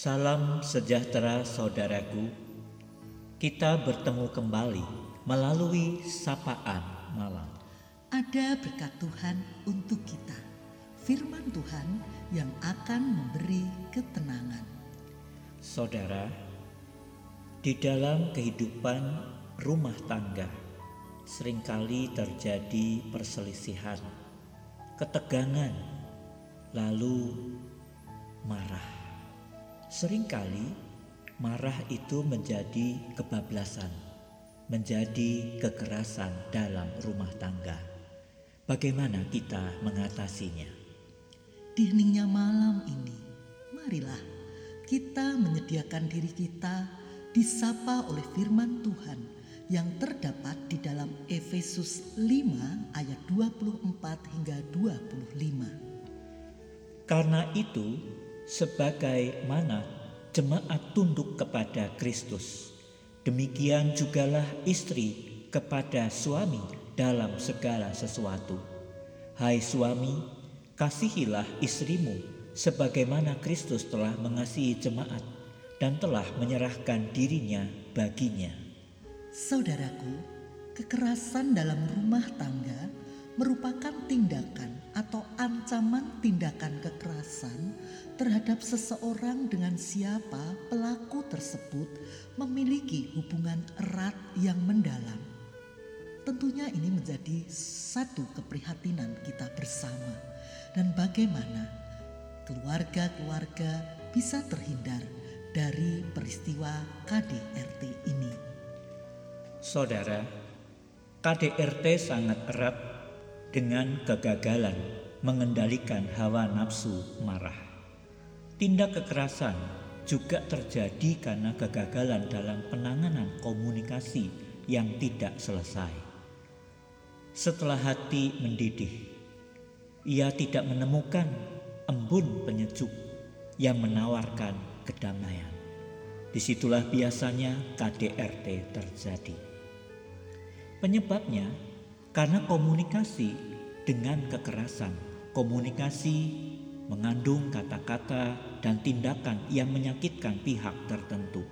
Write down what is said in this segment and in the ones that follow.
Salam sejahtera saudaraku. Kita bertemu kembali melalui sapaan malam. Ada berkat Tuhan untuk kita. Firman Tuhan yang akan memberi ketenangan. Saudara, di dalam kehidupan rumah tangga sering kali terjadi perselisihan, ketegangan, lalu marah. Seringkali marah itu menjadi kebablasan, menjadi kekerasan dalam rumah tangga. Bagaimana kita mengatasinya? Di heningnya malam ini, marilah kita menyediakan diri kita disapa oleh firman Tuhan yang terdapat di dalam Efesus 5 ayat 24 hingga 25. Karena itu, sebagaimana jemaat tunduk kepada Kristus, demikian jugalah istri kepada suami dalam segala sesuatu. Hai suami, kasihilah istrimu sebagaimana Kristus telah mengasihi jemaat dan telah menyerahkan dirinya baginya. Saudaraku, kekerasan dalam rumah tangga merupakan tindakan ancaman tindakan kekerasan terhadap seseorang dengan siapa pelaku tersebut memiliki hubungan erat yang mendalam. Tentunya ini menjadi satu keprihatinan kita bersama dan bagaimana keluarga-keluarga bisa terhindar dari peristiwa KDRT ini. Saudara, KDRT sangat erat dengan kegagalan mengendalikan hawa nafsu marah. Tindak kekerasan juga terjadi karena kegagalan dalam penanganan komunikasi yang tidak selesai. Setelah hati mendidih, ia tidak menemukan embun penyejuk yang menawarkan kedamaian. Di situlah biasanya KDRT terjadi. Penyebabnya karena komunikasi dengan kekerasan, komunikasi mengandung kata-kata dan tindakan yang menyakitkan pihak tertentu,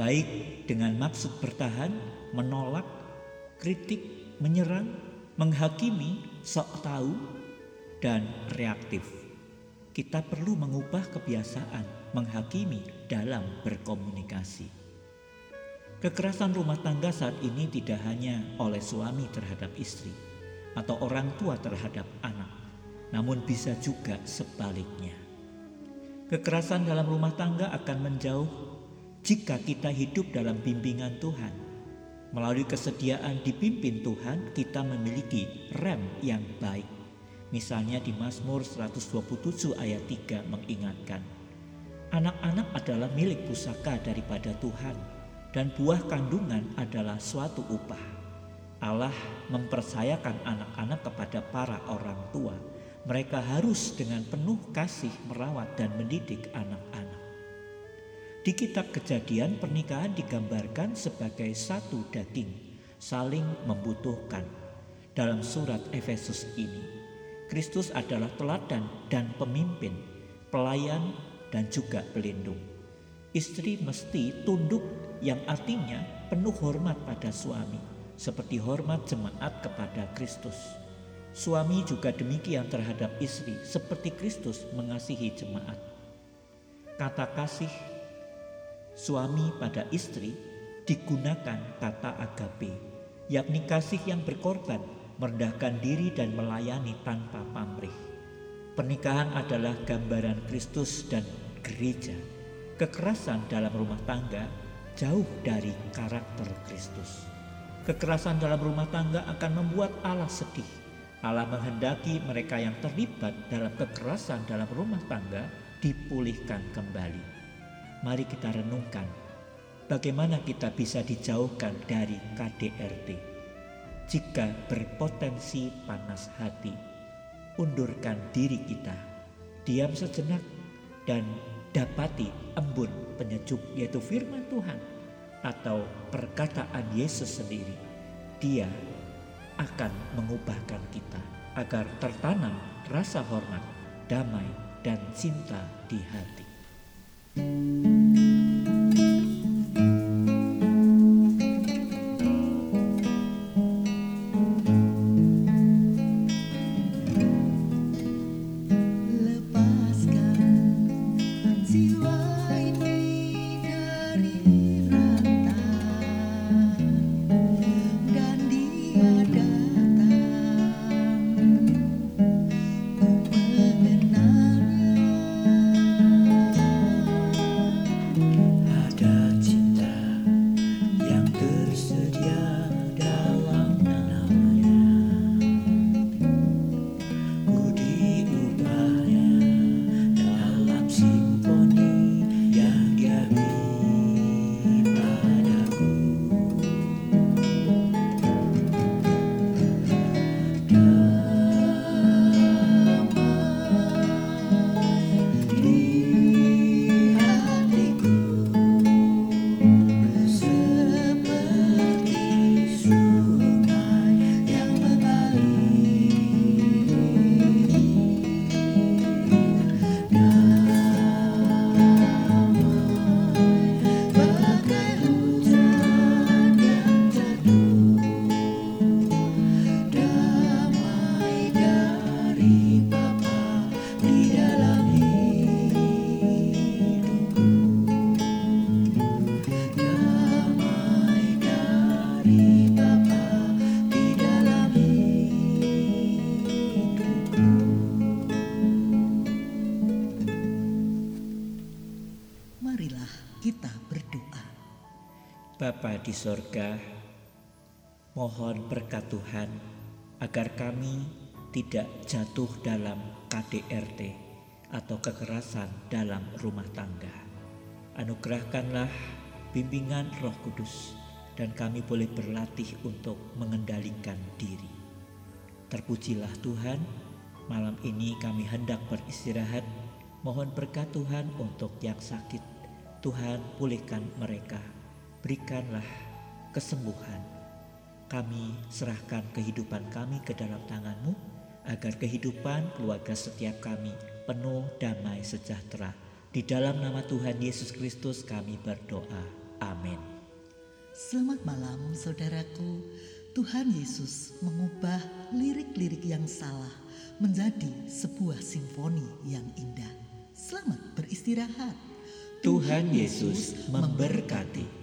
baik dengan maksud bertahan, menolak, kritik, menyerang, menghakimi, sok tahu, dan reaktif. Kita perlu mengubah kebiasaan menghakimi dalam berkomunikasi. Kekerasan rumah tangga saat ini tidak hanya oleh suami terhadap istri atau orang tua terhadap anak, namun bisa juga sebaliknya. Kekerasan dalam rumah tangga akan menjauh jika kita hidup dalam bimbingan Tuhan. Melalui kesediaan dipimpin Tuhan, kita memiliki rem yang baik. Misalnya di Mazmur 127 ayat 3 mengingatkan, Anak-anak adalah milik pusaka daripada Tuhan dan buah kandungan adalah suatu upah. Allah mempercayakan anak-anak kepada para orang tua. Mereka harus dengan penuh kasih merawat dan mendidik anak-anak. Di kitab Kejadian, pernikahan digambarkan sebagai satu daging, saling membutuhkan. Dalam surat Efesus ini, Kristus adalah teladan dan pemimpin, pelayan, dan juga pelindung. Istri mesti tunduk yang artinya penuh hormat pada suami, seperti hormat jemaat kepada Kristus. Suami juga demikian terhadap istri, seperti Kristus mengasihi jemaat. Kata kasih suami pada istri digunakan kata agape, yakni kasih yang berkorban, merendahkan diri dan melayani tanpa pamrih. Pernikahan adalah gambaran Kristus dan gereja. Kekerasan dalam rumah tangga jauh dari karakter Kristus. Kekerasan dalam rumah tangga akan membuat Allah sedih. Allah menghendaki mereka yang terlibat dalam kekerasan dalam rumah tangga dipulihkan kembali. Mari kita renungkan bagaimana kita bisa dijauhkan dari KDRT. Jika berpotensi panas hati, undurkan diri kita, diam sejenak dan dapati embun penyejuk yaitu firman Tuhan atau perkataan Yesus sendiri. Dia akan mengubahkan kita agar tertanam rasa hormat, damai, dan cinta di hati. Bapa di sorga, mohon berkat Tuhan agar kami tidak jatuh dalam KDRT atau kekerasan dalam rumah tangga. Anugerahkanlah bimbingan Roh Kudus dan kami boleh berlatih untuk mengendalikan diri. Terpujilah Tuhan, malam ini kami hendak beristirahat. Mohon berkat Tuhan untuk yang sakit. Tuhan pulihkan mereka, berikanlah kesembuhan. Kami serahkan kehidupan kami ke dalam tanganmu, agar kehidupan keluarga setiap kami penuh damai sejahtera. Di dalam nama Tuhan Yesus Kristus kami berdoa. Amin. Selamat malam saudaraku. Tuhan Yesus mengubah lirik-lirik yang salah menjadi sebuah simfoni yang indah. Selamat beristirahat. Tuhan Yesus memberkati.